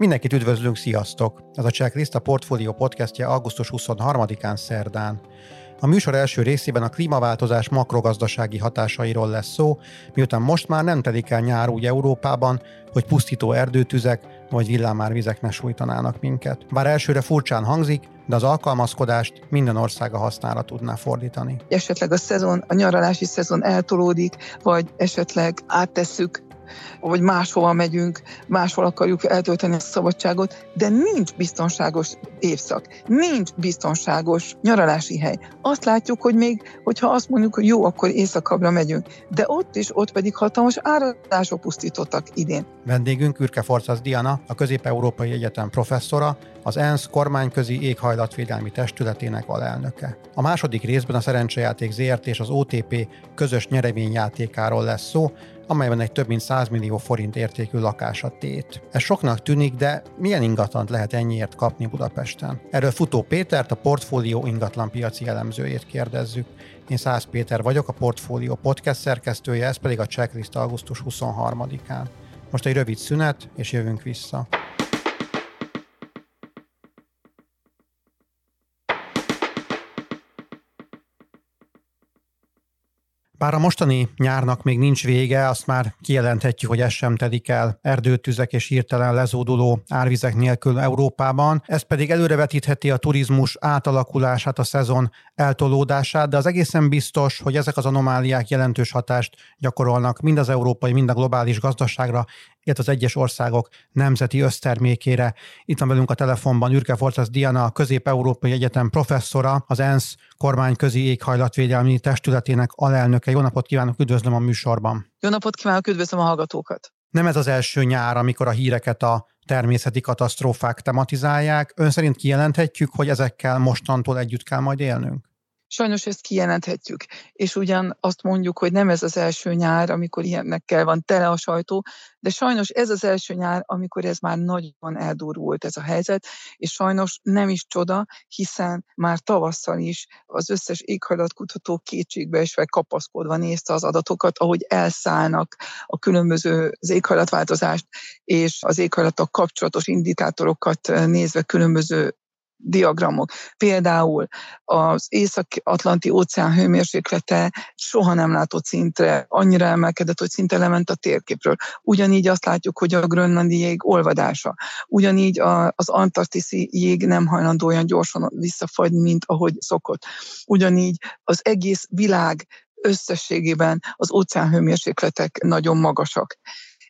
Mindenkit üdvözlünk, sziasztok! Ez a Checklist a Portfolio podcastje augusztus 23-án szerdán. A műsor első részében a klímaváltozás makrogazdasági hatásairól lesz szó, miután most már nem telik el nyár úgy Európában, hogy pusztító erdőtüzek vagy villámárvizek ne sújtanának minket. Bár elsőre furcsán hangzik, de az alkalmazkodást minden országa hasznára tudná fordítani. Esetleg a szezon, a nyaralási szezon eltolódik, vagy esetleg áttesszük vagy máshova megyünk, máshol akarjuk eltölteni a szabadságot, de nincs biztonságos évszak, nincs biztonságos nyaralási hely. Azt látjuk, hogy még, hogyha azt mondjuk, hogy jó, akkor éjszakabbra megyünk, de ott is, ott pedig hatalmas áradások pusztítottak idén. Vendégünk Ürke Forcasz Diana, a Közép-Európai Egyetem professzora, az ENSZ kormányközi éghajlatvédelmi testületének alelnöke. A második részben a szerencsejáték ZRT és az OTP közös nyereményjátékáról lesz szó, amelyben egy több mint 100 millió forint értékű lakás a tét. Ez soknak tűnik, de milyen ingatlant lehet ennyiért kapni Budapesten? Erről Futó Pétert, a portfólió ingatlanpiaci elemzőjét kérdezzük. Én Száz Péter vagyok, a Portfólió podcast szerkesztője, ez pedig a checklist augusztus 23-án. Most egy rövid szünet, és jövünk vissza. Bár a mostani nyárnak még nincs vége, azt már kijelenthetjük, hogy ez sem telik el erdőtüzek és hirtelen lezóduló árvizek nélkül Európában. Ez pedig előrevetítheti a turizmus átalakulását, a szezon eltolódását, de az egészen biztos, hogy ezek az anomáliák jelentős hatást gyakorolnak mind az európai, mind a globális gazdaságra, illetve az egyes országok nemzeti össztermékére. Itt van velünk a telefonban Ürke Forcasz Diana, a Közép-Európai Egyetem professzora, az ENSZ kormányközi éghajlatvédelmi testületének alelnöke. Jó napot kívánok, üdvözlöm a műsorban. Jó napot kívánok, üdvözlöm a hallgatókat. Nem ez az első nyár, amikor a híreket a természeti katasztrófák tematizálják. Ön szerint kijelenthetjük, hogy ezekkel mostantól együtt kell majd élnünk? Sajnos ezt kijelenthetjük, és ugyan azt mondjuk, hogy nem ez az első nyár, amikor ilyennekkel van tele a sajtó, de sajnos ez az első nyár, amikor ez már nagyon eldurult ez a helyzet, és sajnos nem is csoda, hiszen már tavasszal is az összes éghajlatkutató kétségbe vagy kapaszkodva nézte az adatokat, ahogy elszállnak a különböző az éghajlatváltozást és az éghajlatok kapcsolatos indikátorokat nézve különböző diagramok. Például az Észak-Atlanti óceán hőmérséklete soha nem látott szintre, annyira emelkedett, hogy szinte lement a térképről. Ugyanígy azt látjuk, hogy a grönlandi jég olvadása. Ugyanígy az antarktiszi jég nem hajlandó olyan gyorsan visszafagyni, mint ahogy szokott. Ugyanígy az egész világ összességében az óceánhőmérsékletek nagyon magasak.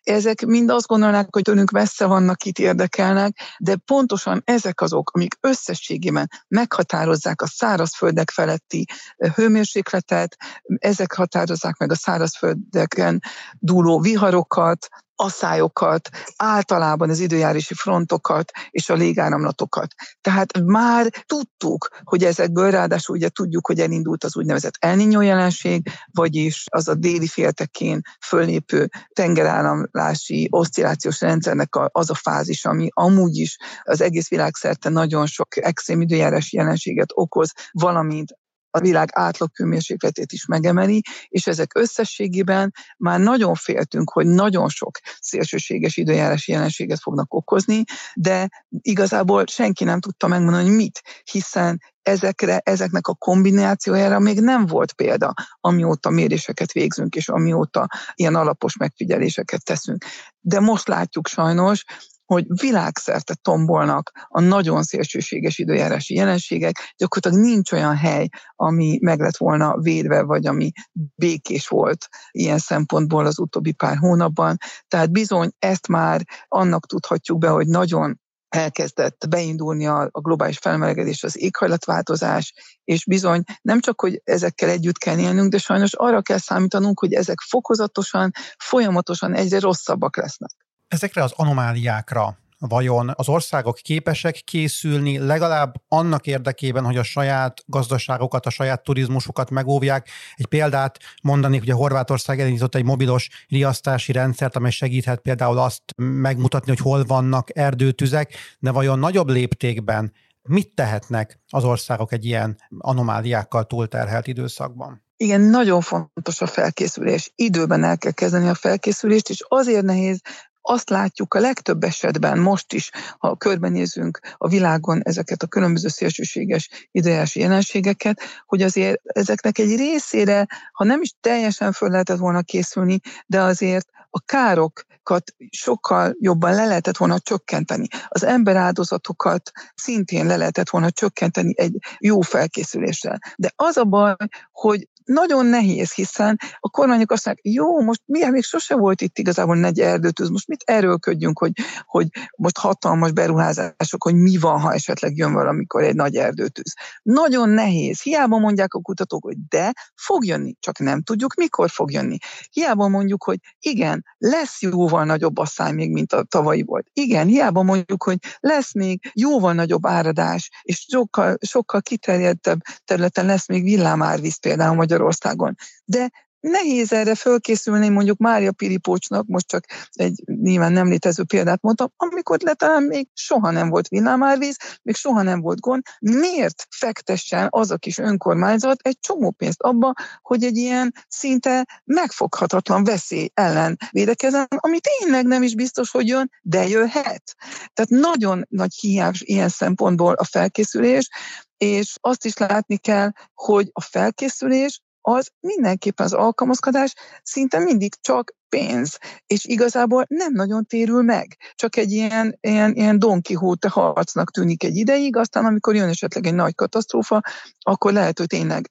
Ezek mind azt gondolnák, hogy tőlünk messze vannak, itt érdekelnek, de pontosan ezek azok, amik összességében meghatározzák a szárazföldek feletti hőmérsékletet, ezek határozzák meg a szárazföldeken dúló viharokat, aszályokat, általában az időjárási frontokat és a légáramlatokat. Tehát már tudtuk, hogy ezekből ráadásul ugye tudjuk, hogy elindult az úgynevezett El Niño jelenség, vagyis az a déli féltekén fölépő tengeráramlási oszcillációs rendszernek az a fázis, ami amúgy is az egész világszerte nagyon sok extrém időjárási jelenséget okoz, valamint a világ átlaghőmérsékletét is megemeli, és ezek összességében már nagyon féltünk, hogy nagyon sok szélsőséges időjárási jelenséget fognak okozni, de igazából senki nem tudta megmondani, hogy mit, hiszen ezekre, ezeknek a kombinációjára még nem volt példa, amióta méréseket végzünk, és amióta ilyen alapos megfigyeléseket teszünk. De most látjuk sajnos, hogy világszerte tombolnak a nagyon szélsőséges időjárási jelenségek, gyakorlatilag nincs olyan hely, ami meg lett volna védve, vagy ami békés volt ilyen szempontból az utóbbi pár hónapban. Tehát bizony ezt már annak tudhatjuk be, hogy nagyon elkezdett beindulni a, globális felmelegedés, az éghajlatváltozás, és bizony nem csak, hogy ezekkel együtt kell élnünk, de sajnos arra kell számítanunk, hogy ezek fokozatosan, folyamatosan egyre rosszabbak lesznek. Ezekre az anomáliákra vajon az országok képesek készülni legalább annak érdekében, hogy a saját gazdaságokat, a saját turizmusukat megóvják. Egy példát mondani, hogy a Horvátország elindított egy mobilos riasztási rendszert, amely segíthet például azt megmutatni, hogy hol vannak erdőtüzek, de vajon nagyobb léptékben mit tehetnek az országok egy ilyen anomáliákkal túlterhelt időszakban? Igen, nagyon fontos a felkészülés. Időben el kell kezdeni a felkészülést, és azért nehéz azt látjuk a legtöbb esetben most is, ha körbenézünk a világon ezeket a különböző szélsőséges idejási jelenségeket, hogy azért ezeknek egy részére, ha nem is teljesen föl lehetett volna készülni, de azért a károkat sokkal jobban le lehetett volna csökkenteni. Az emberáldozatokat szintén le lehetett volna csökkenteni egy jó felkészüléssel. De az a baj, hogy nagyon nehéz, hiszen a kormányok azt mondják, jó, most milyen még sose volt itt igazából negy erdőtűz, most mit erőlködjünk, hogy, hogy most hatalmas beruházások, hogy mi van, ha esetleg jön valamikor egy nagy erdőtűz. Nagyon nehéz. Hiába mondják a kutatók, hogy de, fog jönni, csak nem tudjuk, mikor fog jönni. Hiába mondjuk, hogy igen, lesz jóval nagyobb asszály még, mint a tavalyi volt. Igen, hiába mondjuk, hogy lesz még jóval nagyobb áradás, és sokkal, sokkal kiterjedtebb területen lesz még villámárvíz például Magyarországon. De nehéz erre fölkészülni, mondjuk Mária Piripócsnak, most csak egy nyilván nem létező példát mondtam, amikor talán még soha nem volt villámárvíz, még soha nem volt gond, miért fektessen az a kis önkormányzat egy csomó pénzt abba, hogy egy ilyen szinte megfoghatatlan veszély ellen védekezzen, ami tényleg nem is biztos, hogy jön, de jöhet. Tehát nagyon nagy hiány ilyen szempontból a felkészülés, és azt is látni kell, hogy a felkészülés az mindenképpen az alkalmazkodás szinte mindig csak pénz, és igazából nem nagyon térül meg. Csak egy ilyen, ilyen, ilyen Don Quixote harcnak tűnik egy ideig, aztán amikor jön esetleg egy nagy katasztrófa, akkor lehet, hogy tényleg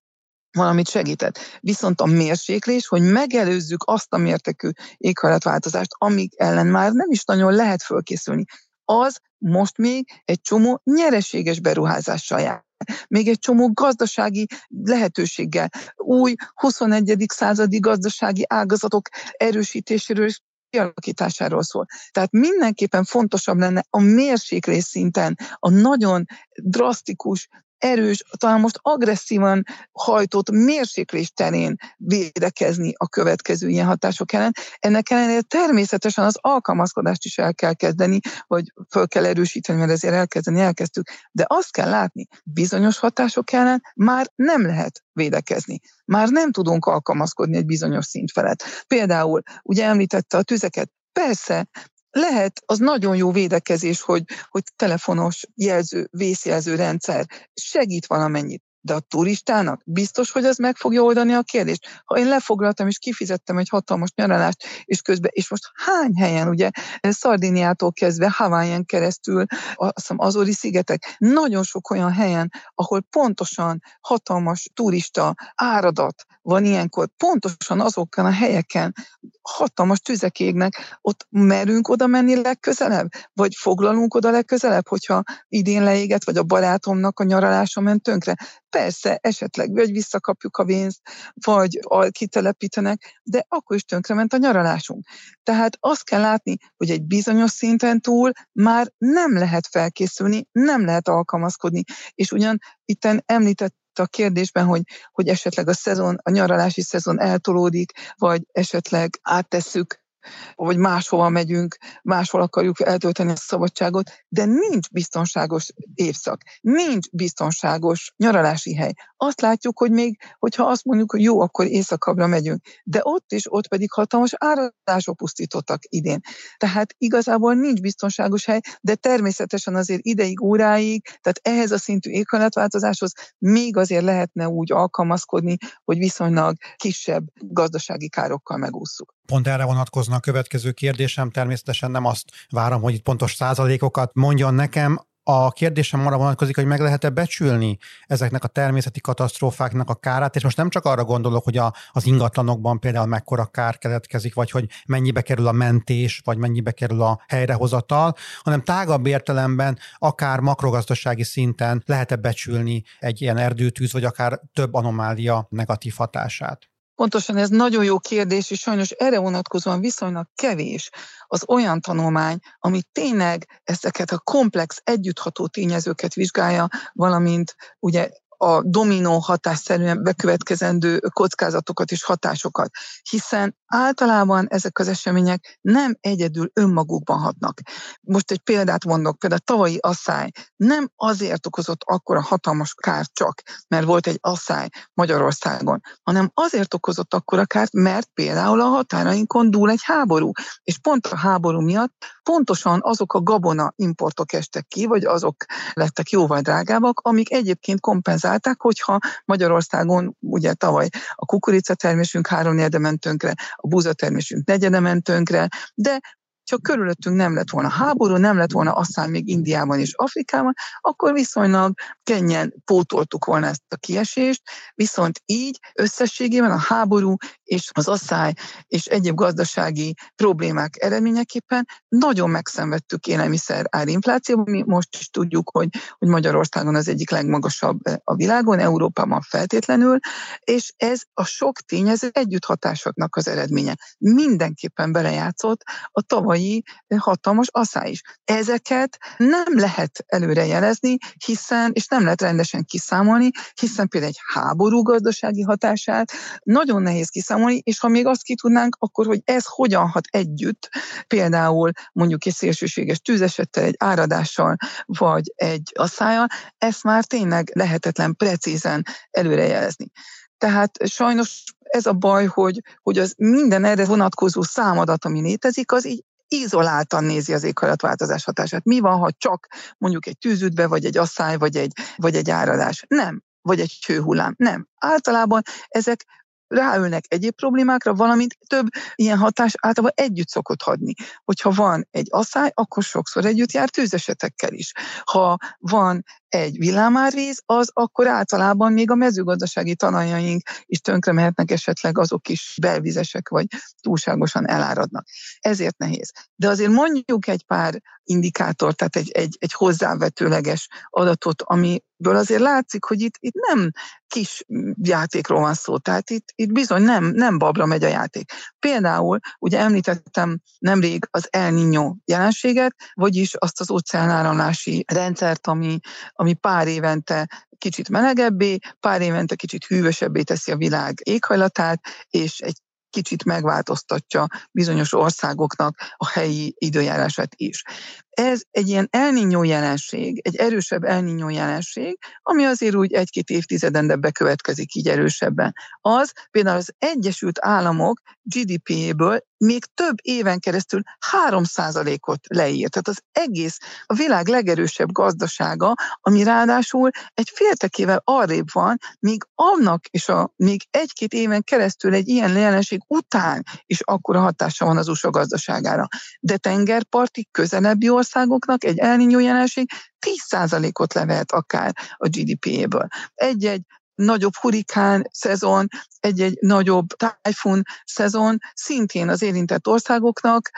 valamit segített. Viszont a mérséklés, hogy megelőzzük azt a mértékű éghajlatváltozást, amíg ellen már nem is nagyon lehet fölkészülni, az most még egy csomó nyereséges beruházással jár még egy csomó gazdasági lehetőséggel, új 21. századi gazdasági ágazatok erősítéséről és kialakításáról szól. Tehát mindenképpen fontosabb lenne a mérséklés szinten a nagyon drasztikus erős, talán most agresszívan hajtott mérséklés terén védekezni a következő ilyen hatások ellen. Ennek ellenére természetesen az alkalmazkodást is el kell kezdeni, vagy föl kell erősíteni, mert ezért elkezdeni elkezdtük. De azt kell látni, bizonyos hatások ellen már nem lehet védekezni. Már nem tudunk alkalmazkodni egy bizonyos szint felett. Például, ugye említette a tüzeket, Persze, lehet, az nagyon jó védekezés, hogy, hogy telefonos jelző, vészjelző rendszer segít valamennyit. De a turistának biztos, hogy ez meg fogja oldani a kérdést. Ha én lefoglaltam és kifizettem egy hatalmas nyaralást, és közben, és most hány helyen, ugye, Szardiniától kezdve Hawaiian keresztül, azt Azori szigetek, nagyon sok olyan helyen, ahol pontosan hatalmas turista áradat van ilyenkor, pontosan azokon a helyeken hatalmas tüzek égnek, ott merünk oda menni legközelebb? Vagy foglalunk oda legközelebb, hogyha idén leégett, vagy a barátomnak a nyaralása ment tönkre? Persze, esetleg vagy visszakapjuk a pénzt, vagy kitelepítenek, de akkor is tönkrement a nyaralásunk. Tehát azt kell látni, hogy egy bizonyos szinten túl már nem lehet felkészülni, nem lehet alkalmazkodni. És ugyan itten említett a kérdésben, hogy, hogy esetleg a szezon, a nyaralási szezon eltolódik, vagy esetleg áttesszük vagy máshova megyünk, máshol akarjuk eltölteni a szabadságot, de nincs biztonságos évszak, nincs biztonságos nyaralási hely. Azt látjuk, hogy még, hogyha azt mondjuk, hogy jó, akkor éjszakabbra megyünk, de ott is, ott pedig hatalmas áradások pusztítottak idén. Tehát igazából nincs biztonságos hely, de természetesen azért ideig, óráig, tehát ehhez a szintű éghajlatváltozáshoz még azért lehetne úgy alkalmazkodni, hogy viszonylag kisebb gazdasági károkkal megúszuk. Pont erre vonatkozna a következő kérdésem, természetesen nem azt várom, hogy itt pontos százalékokat mondjon nekem, a kérdésem arra vonatkozik, hogy meg lehet-e becsülni ezeknek a természeti katasztrófáknak a kárát, és most nem csak arra gondolok, hogy a, az ingatlanokban például mekkora kár keletkezik, vagy hogy mennyibe kerül a mentés, vagy mennyibe kerül a helyrehozatal, hanem tágabb értelemben, akár makrogazdasági szinten lehet-e becsülni egy ilyen erdőtűz, vagy akár több anomália negatív hatását. Pontosan ez nagyon jó kérdés, és sajnos erre vonatkozóan viszonylag kevés az olyan tanulmány, ami tényleg ezeket a komplex együttható tényezőket vizsgálja, valamint ugye a dominó hatásszerűen bekövetkezendő kockázatokat és hatásokat, hiszen általában ezek az események nem egyedül önmagukban hatnak. Most egy példát mondok, például a tavalyi asszály nem azért okozott akkora hatalmas kárt csak, mert volt egy asszály Magyarországon, hanem azért okozott akkora kárt, mert például a határainkon dúl egy háború, és pont a háború miatt pontosan azok a gabona importok estek ki, vagy azok lettek jóval drágábbak, amik egyébként kompenzálták, hogyha Magyarországon ugye tavaly a kukoricatermésünk három ment tönkre, a búzatermésünk negyede ment tönkre, de csak körülöttünk nem lett volna háború, nem lett volna aztán még Indiában és Afrikában, akkor viszonylag könnyen pótoltuk volna ezt a kiesést, viszont így összességében a háború és az asszály és egyéb gazdasági problémák eredményeképpen nagyon megszenvedtük élelmiszer árinflációban. Mi most is tudjuk, hogy, hogy Magyarországon az egyik legmagasabb a világon, Európában feltétlenül, és ez a sok tényező együtthatásoknak az eredménye. Mindenképpen belejátszott a tavaly tavalyi hatalmas asszály is. Ezeket nem lehet előrejelezni, hiszen, és nem lehet rendesen kiszámolni, hiszen például egy háború gazdasági hatását nagyon nehéz kiszámolni, és ha még azt ki tudnánk, akkor hogy ez hogyan hat együtt, például mondjuk egy szélsőséges tűzesettel, egy áradással, vagy egy asszályal, ezt már tényleg lehetetlen precízen előrejelezni. Tehát sajnos ez a baj, hogy, hogy az minden erre vonatkozó számadat, ami létezik, az így izoláltan nézi az éghajlatváltozás hatását. Mi van, ha csak mondjuk egy tűzütbe, vagy egy asszály, vagy egy, vagy egy áradás? Nem. Vagy egy hőhullám. Nem. Általában ezek ráülnek egyéb problémákra, valamint több ilyen hatás általában együtt szokott hadni. Hogyha van egy asszály, akkor sokszor együtt jár tűzesetekkel is. Ha van egy villámárvíz, az akkor általában még a mezőgazdasági talajjaink is tönkre mehetnek, esetleg azok is belvizesek, vagy túlságosan eláradnak. Ezért nehéz. De azért mondjuk egy pár indikátort, tehát egy, egy, egy hozzávetőleges adatot, amiből azért látszik, hogy itt, itt nem kis játékról van szó, tehát itt, itt bizony nem, nem babra megy a játék. Például, ugye említettem nemrég az El Niño jelenséget, vagyis azt az óceánáramlási rendszert, ami, ami pár évente kicsit melegebbé, pár évente kicsit hűvösebbé teszi a világ éghajlatát, és egy kicsit megváltoztatja bizonyos országoknak a helyi időjárását is. Ez egy ilyen elninyó jelenség, egy erősebb elninyó jelenség, ami azért úgy egy-két évtizeden de bekövetkezik így erősebben. Az például az Egyesült Államok GDP-ből még több éven keresztül 3%-ot leírt. Tehát az egész, a világ legerősebb gazdasága, ami ráadásul egy féltekével arrébb van, míg annak és a még egy-két éven keresztül egy ilyen jelenség után is akkora hatása van az USA gazdaságára. De tengerparti közelebbi országoknak egy elninyó jelenség 10%-ot levehet akár a GDP-ből. Egy-egy nagyobb hurikán szezon, egy-egy nagyobb tájfun szezon szintén az érintett országoknak,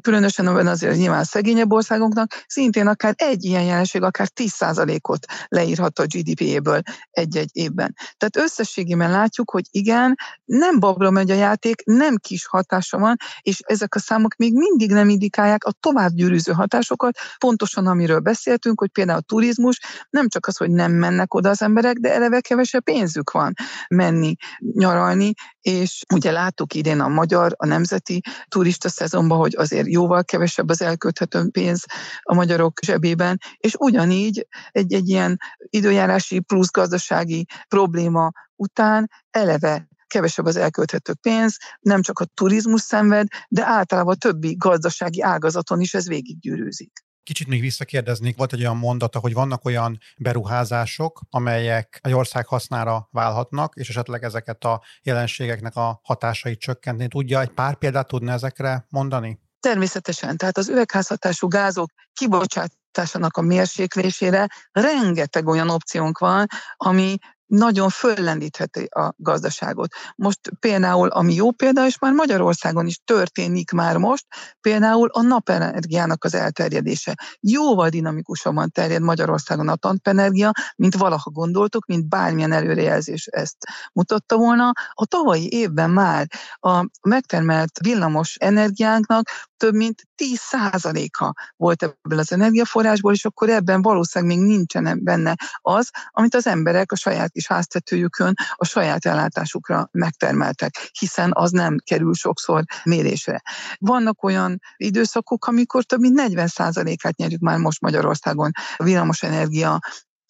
különösen abban azért nyilván szegényebb országoknak, szintén akár egy ilyen jelenség, akár 10%-ot leírhat a GDP-ből egy-egy évben. Tehát összességében látjuk, hogy igen, nem babra megy a játék, nem kis hatása van, és ezek a számok még mindig nem indikálják a tovább gyűrűző hatásokat, pontosan amiről beszéltünk, hogy például a turizmus nem csak az, hogy nem mennek oda az emberek, de eleve kevesebb pénzük van menni, nyaralni, és ugye láttuk idén a magyar, a nemzeti turista szezonban, hogy azért jóval kevesebb az elkölthető pénz a magyarok zsebében, és ugyanígy egy, egy ilyen időjárási plusz gazdasági probléma után eleve kevesebb az elkölthető pénz, nem csak a turizmus szenved, de általában a többi gazdasági ágazaton is ez végiggyűrűzik. Kicsit még visszakérdeznék, volt egy olyan mondata, hogy vannak olyan beruházások, amelyek egy ország hasznára válhatnak, és esetleg ezeket a jelenségeknek a hatásait csökkenteni tudja. Egy pár példát tudna ezekre mondani? Természetesen, tehát az üvegházhatású gázok kibocsátásának a mérséklésére rengeteg olyan opciónk van, ami nagyon föllendítheti a gazdaságot. Most például, ami jó példa, és már Magyarországon is történik már most, például a napenergiának az elterjedése. Jóval dinamikusabban terjed Magyarországon a napenergia, mint valaha gondoltuk, mint bármilyen előrejelzés ezt mutatta volna. A tavalyi évben már a megtermelt villamos energiánknak több mint 10%-a volt ebből az energiaforrásból, és akkor ebben valószínűleg még nincsen benne az, amit az emberek a saját kis háztetőjükön a saját ellátásukra megtermeltek, hiszen az nem kerül sokszor mérésre. Vannak olyan időszakok, amikor több mint 40%-át nyerjük már most Magyarországon a villamosenergia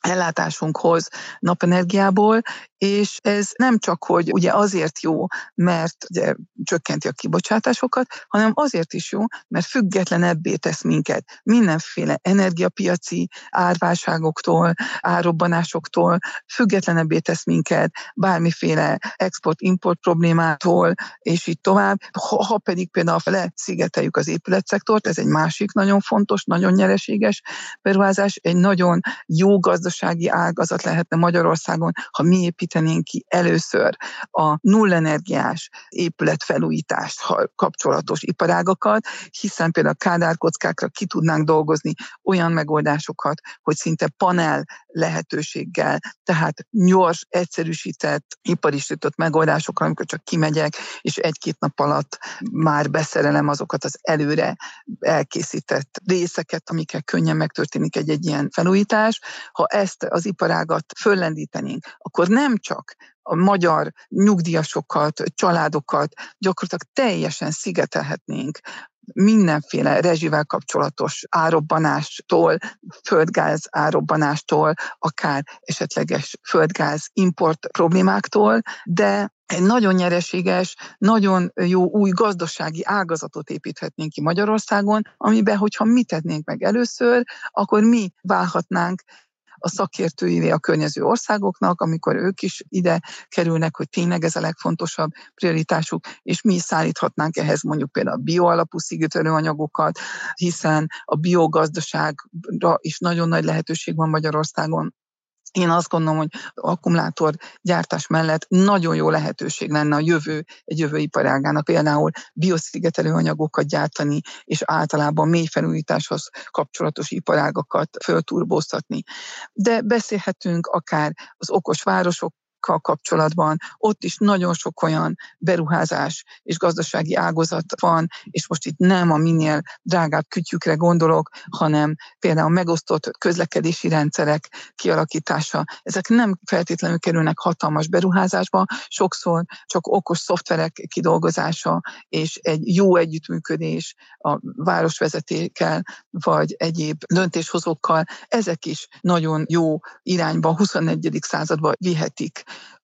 ellátásunkhoz napenergiából, és ez nem csak, hogy ugye azért jó, mert ugye csökkenti a kibocsátásokat, hanem azért is jó, mert függetlenebbé tesz minket mindenféle energiapiaci árválságoktól, árobbanásoktól, függetlenebbé tesz minket bármiféle export-import problémától, és így tovább. Ha, ha pedig például leszigeteljük az épületszektort, ez egy másik nagyon fontos, nagyon nyereséges beruházás, egy nagyon jó gazdasági ágazat lehetne Magyarországon, ha mi épít építenénk ki először a nullenergiás épületfelújítást kapcsolatos iparágakat, hiszen például a kádárkockákra ki tudnánk dolgozni olyan megoldásokat, hogy szinte panel lehetőséggel, tehát gyors, egyszerűsített, iparisított megoldásokra, amikor csak kimegyek, és egy-két nap alatt már beszerelem azokat az előre elkészített részeket, amikkel könnyen megtörténik egy-egy ilyen felújítás. Ha ezt az iparágat föllendítenénk, akkor nem csak a magyar nyugdíjasokat, családokat gyakorlatilag teljesen szigetelhetnénk mindenféle rezsivel kapcsolatos árobbanástól, földgáz árobbanástól, akár esetleges földgáz import problémáktól, de egy nagyon nyereséges, nagyon jó új gazdasági ágazatot építhetnénk ki Magyarországon, amiben, hogyha mi tennénk meg először, akkor mi válhatnánk a szakértőivé a környező országoknak, amikor ők is ide kerülnek, hogy tényleg ez a legfontosabb prioritásuk, és mi szállíthatnánk ehhez mondjuk például a bioalapú anyagokat, hiszen a biogazdaságra is nagyon nagy lehetőség van Magyarországon, én azt gondolom, hogy akkumulátor gyártás mellett nagyon jó lehetőség lenne a jövő, egy jövő iparágának például bioszigetelő anyagokat gyártani, és általában mély felújításhoz kapcsolatos iparágakat fölturbóztatni. De beszélhetünk akár az okos városok kapcsolatban, ott is nagyon sok olyan beruházás és gazdasági ágazat van, és most itt nem a minél drágább kütyükre gondolok, hanem például megosztott közlekedési rendszerek kialakítása. Ezek nem feltétlenül kerülnek hatalmas beruházásba, sokszor csak okos szoftverek kidolgozása és egy jó együttműködés a városvezetékkel, vagy egyéb döntéshozókkal, ezek is nagyon jó irányba, 21. századba vihetik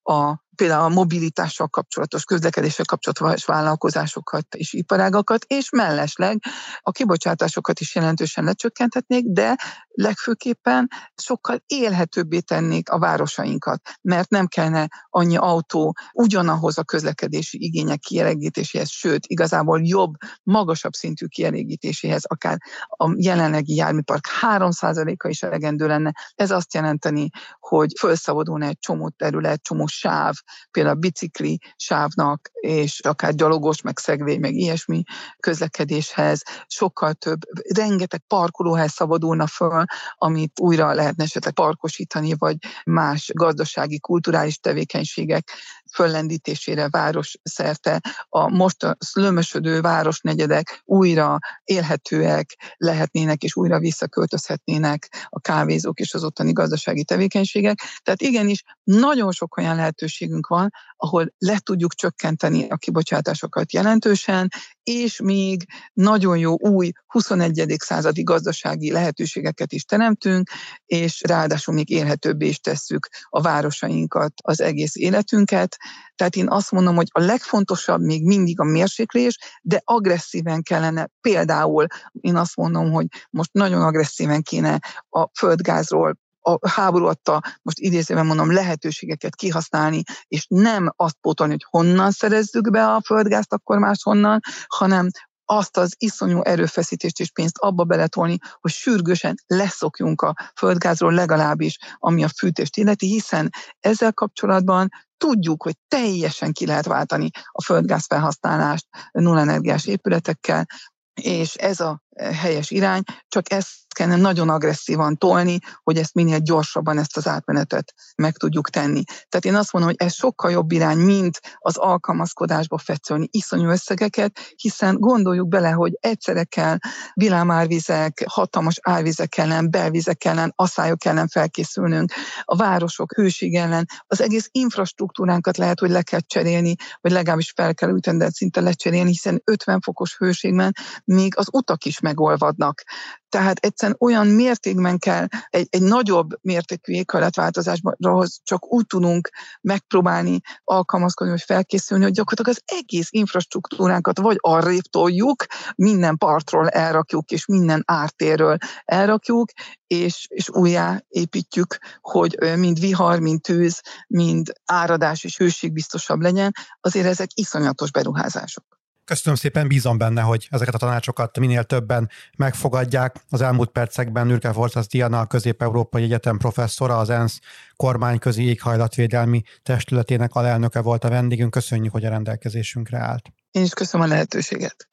a például a mobilitással kapcsolatos, közlekedéssel kapcsolatos vállalkozásokat és iparágakat, és mellesleg a kibocsátásokat is jelentősen lecsökkenthetnék, de legfőképpen sokkal élhetőbbé tennék a városainkat, mert nem kellene annyi autó ugyanahoz a közlekedési igények kielégítéséhez, sőt, igazából jobb, magasabb szintű kielégítéséhez, akár a jelenlegi járműpark 3%-a is elegendő lenne. Ez azt jelenteni, hogy felszabadulna egy csomó terület, csomó sáv, például a bicikli sávnak, és akár gyalogos, meg szegvény, meg ilyesmi közlekedéshez, sokkal több, rengeteg parkolóhely szabadulna föl, amit újra lehetne esetleg parkosítani, vagy más gazdasági, kulturális tevékenységek föllendítésére város szerte a most szlömösödő városnegyedek újra élhetőek lehetnének, és újra visszaköltözhetnének a kávézók és az ottani gazdasági tevékenységek. Tehát igenis, nagyon sok olyan lehetőségünk van, ahol le tudjuk csökkenteni a kibocsátásokat jelentősen, és még nagyon jó új 21. századi gazdasági lehetőségeket is teremtünk, és ráadásul még élhetőbbé is tesszük a városainkat, az egész életünket. Tehát én azt mondom, hogy a legfontosabb még mindig a mérséklés, de agresszíven kellene például, én azt mondom, hogy most nagyon agresszíven kéne a földgázról a háború adta, most idézőben mondom, lehetőségeket kihasználni, és nem azt pótolni, hogy honnan szerezzük be a földgázt akkor máshonnan, hanem azt az iszonyú erőfeszítést és pénzt abba beletolni, hogy sürgősen leszokjunk a földgázról legalábbis, ami a fűtést illeti, hiszen ezzel kapcsolatban tudjuk, hogy teljesen ki lehet váltani a földgáz felhasználást nullenergiás épületekkel, és ez a helyes irány, csak ezt kellene nagyon agresszívan tolni, hogy ezt minél gyorsabban ezt az átmenetet meg tudjuk tenni. Tehát én azt mondom, hogy ez sokkal jobb irány, mint az alkalmazkodásba fetszölni iszonyú összegeket, hiszen gondoljuk bele, hogy egyszerre kell vilámárvizek, hatalmas árvizek ellen, belvizek ellen, asszályok ellen felkészülnünk, a városok hőség ellen, az egész infrastruktúránkat lehet, hogy le kell cserélni, vagy legalábbis fel kell üteni, de szinte lecserélni, hiszen 50 fokos hőségben még az utak is megolvadnak. Tehát egyszerűen olyan mértékben kell egy, egy nagyobb mértékű éghajlatváltozáshoz csak úgy tudunk megpróbálni alkalmazkodni, vagy felkészülni, hogy gyakorlatilag az egész infrastruktúránkat vagy arrébb toljuk, minden partról elrakjuk, és minden ártérről elrakjuk, és, és újjá építjük, hogy mind vihar, mind tűz, mind áradás és hőség biztosabb legyen, azért ezek iszonyatos beruházások. Köszönöm szépen, bízom benne, hogy ezeket a tanácsokat minél többen megfogadják. Az elmúlt percekben Nürke Fortas Diana, a Közép-Európai Egyetem professzora, az ENSZ kormányközi éghajlatvédelmi testületének alelnöke volt a vendégünk. Köszönjük, hogy a rendelkezésünkre állt. Én is köszönöm a lehetőséget.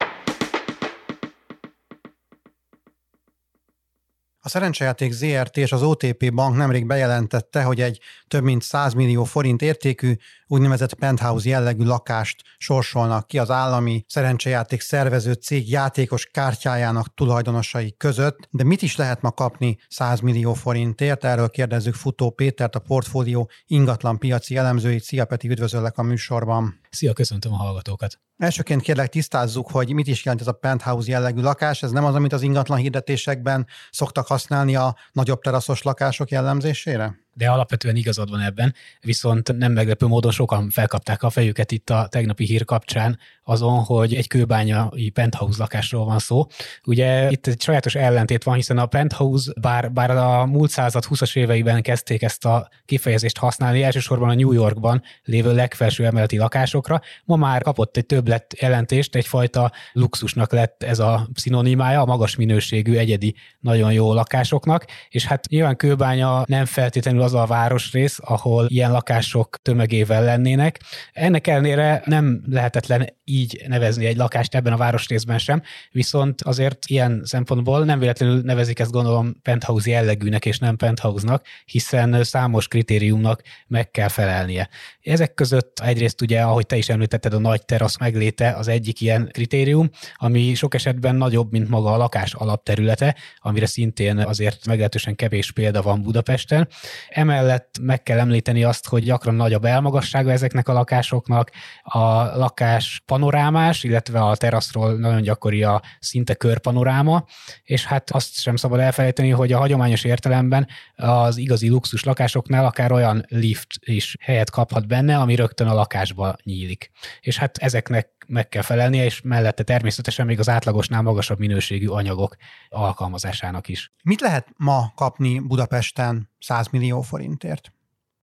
A szerencsejáték ZRT és az OTP bank nemrég bejelentette, hogy egy több mint 100 millió forint értékű úgynevezett penthouse jellegű lakást sorsolnak ki az állami szerencsejáték szervező cég játékos kártyájának tulajdonosai között. De mit is lehet ma kapni 100 millió forintért? Erről kérdezzük Futó Pétert, a portfólió ingatlan piaci elemzőit. Szia Peti, üdvözöllek a műsorban. Szia, köszöntöm a hallgatókat. Elsőként kérlek tisztázzuk, hogy mit is jelent ez a penthouse jellegű lakás. Ez nem az, amit az ingatlan hirdetésekben szoktak használni a nagyobb teraszos lakások jellemzésére? De alapvetően igazad van ebben, viszont nem meglepő módon sokan felkapták a fejüket itt a tegnapi hír kapcsán azon, hogy egy kőbányai penthouse lakásról van szó. Ugye itt egy sajátos ellentét van, hiszen a penthouse, bár, bár a múlt század 20-as éveiben kezdték ezt a kifejezést használni, elsősorban a New Yorkban lévő legfelső emeleti lakásokra, ma már kapott egy többlet jelentést, egyfajta luxusnak lett ez a szinonimája, a magas minőségű, egyedi, nagyon jó lakásoknak, és hát nyilván kőbánya nem feltétlenül feltétlenül az a városrész, ahol ilyen lakások tömegével lennének. Ennek ellenére nem lehetetlen így nevezni egy lakást ebben a városrészben sem, viszont azért ilyen szempontból nem véletlenül nevezik ezt gondolom penthouse jellegűnek és nem penthouse-nak, hiszen számos kritériumnak meg kell felelnie. Ezek között egyrészt ugye, ahogy te is említetted, a nagy terasz megléte az egyik ilyen kritérium, ami sok esetben nagyobb, mint maga a lakás alapterülete, amire szintén azért meglehetősen kevés példa van Budapesten. Emellett meg kell említeni azt, hogy gyakran nagy a belmagassága ezeknek a lakásoknak, a lakás panorámás, illetve a teraszról nagyon gyakori a szinte körpanoráma, és hát azt sem szabad elfelejteni, hogy a hagyományos értelemben az igazi luxus lakásoknál akár olyan lift is helyet kaphat benne, ami rögtön a lakásba nyílik. És hát ezeknek meg kell felelnie, és mellette természetesen még az átlagosnál magasabb minőségű anyagok alkalmazásának is. Mit lehet ma kapni Budapesten 100 millió forintért?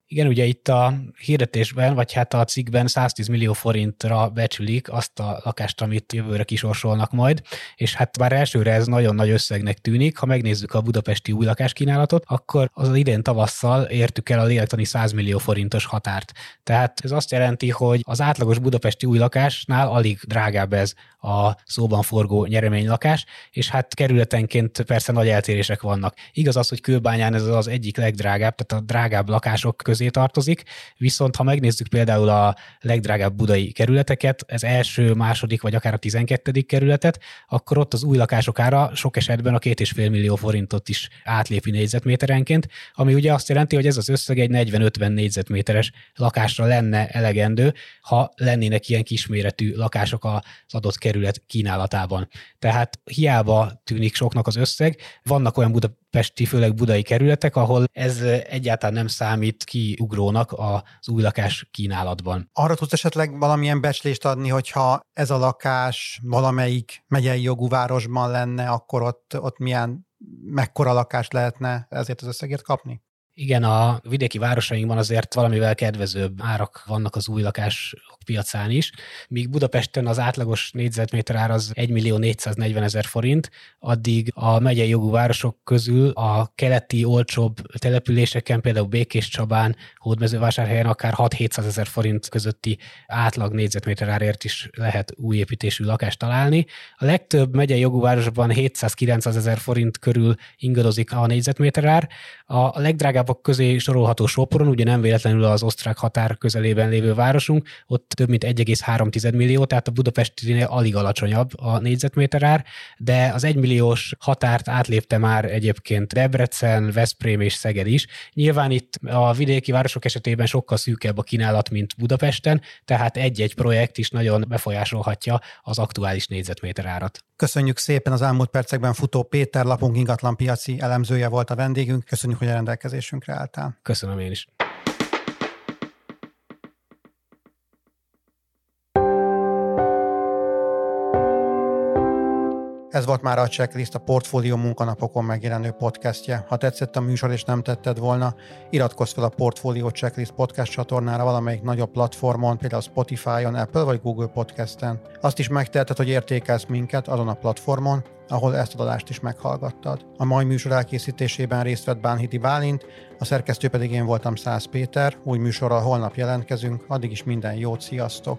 Igen, ugye itt a hirdetésben, vagy hát a cikkben 110 millió forintra becsülik azt a lakást, amit jövőre kisorsolnak majd, és hát bár elsőre ez nagyon nagy összegnek tűnik, ha megnézzük a budapesti új lakáskínálatot, akkor az idén tavasszal értük el a lélektani 100 millió forintos határt. Tehát ez azt jelenti, hogy az átlagos budapesti új lakásnál alig drágább ez a szóban forgó nyereménylakás, és hát kerületenként persze nagy eltérések vannak. Igaz az, hogy Kőbányán ez az egyik legdrágább, tehát a drágább lakások közé tartozik, viszont ha megnézzük például a legdrágább budai kerületeket, ez első, második vagy akár a tizenkettedik kerületet, akkor ott az új lakások ára sok esetben a két és fél millió forintot is átlépi négyzetméterenként, ami ugye azt jelenti, hogy ez az összeg egy 40-50 négyzetméteres lakásra lenne elegendő, ha lennének ilyen kisméretű lakások az adott kerület kínálatában. Tehát hiába tűnik soknak az összeg, vannak olyan budapesti, főleg budai kerületek, ahol ez egyáltalán nem számít kiugrónak az új lakás kínálatban. Arra tudsz esetleg valamilyen becslést adni, hogyha ez a lakás valamelyik megyei jogú városban lenne, akkor ott, ott milyen mekkora lakást lehetne ezért az összegért kapni? Igen, a vidéki városainkban azért valamivel kedvezőbb árak vannak az új lakás piacán is, míg Budapesten az átlagos négyzetméter ár az 1 millió 440 ezer forint, addig a megyei jogú városok közül a keleti olcsóbb településeken, például Békés Csabán, Hódmezővásárhelyen akár 6-700 ezer forint közötti átlag négyzetméter árért is lehet új építésű lakást találni. A legtöbb megyei jogú városban 700-900 ezer forint körül ingadozik a négyzetméter ár. A legdrágábbak közé sorolható Soporon, ugye nem véletlenül az osztrák határ közelében lévő városunk, ott több mint 1,3 millió, tehát a budapestinél alig alacsonyabb a négyzetméter ár, de az egymilliós határt átlépte már egyébként Debrecen, Veszprém és Szeged is. Nyilván itt a vidéki városok esetében sokkal szűkebb a kínálat, mint Budapesten, tehát egy-egy projekt is nagyon befolyásolhatja az aktuális négyzetméter árat. Köszönjük szépen az elmúlt percekben futó Péter lapunk ingatlanpiaci elemzője volt a vendégünk. Köszönjük, hogy a rendelkezésünkre álltál. Köszönöm én is. Ez volt már a Checklist, a Portfólió munkanapokon megjelenő podcastje. Ha tetszett a műsor és nem tetted volna, iratkozz fel a Portfólió Checklist podcast csatornára valamelyik nagyobb platformon, például Spotify-on, Apple vagy Google Podcasten. Azt is megteheted, hogy értékelsz minket azon a platformon, ahol ezt a adást is meghallgattad. A mai műsor elkészítésében részt vett Bánhidi Bálint, a szerkesztő pedig én voltam Szász Péter. Új műsorral holnap jelentkezünk, addig is minden jót, sziasztok!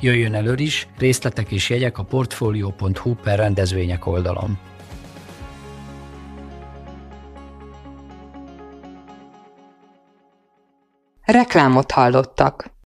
Jöjjön elő is, részletek és jegyek a portfolio.hu per rendezvények oldalon. Reklámot hallottak.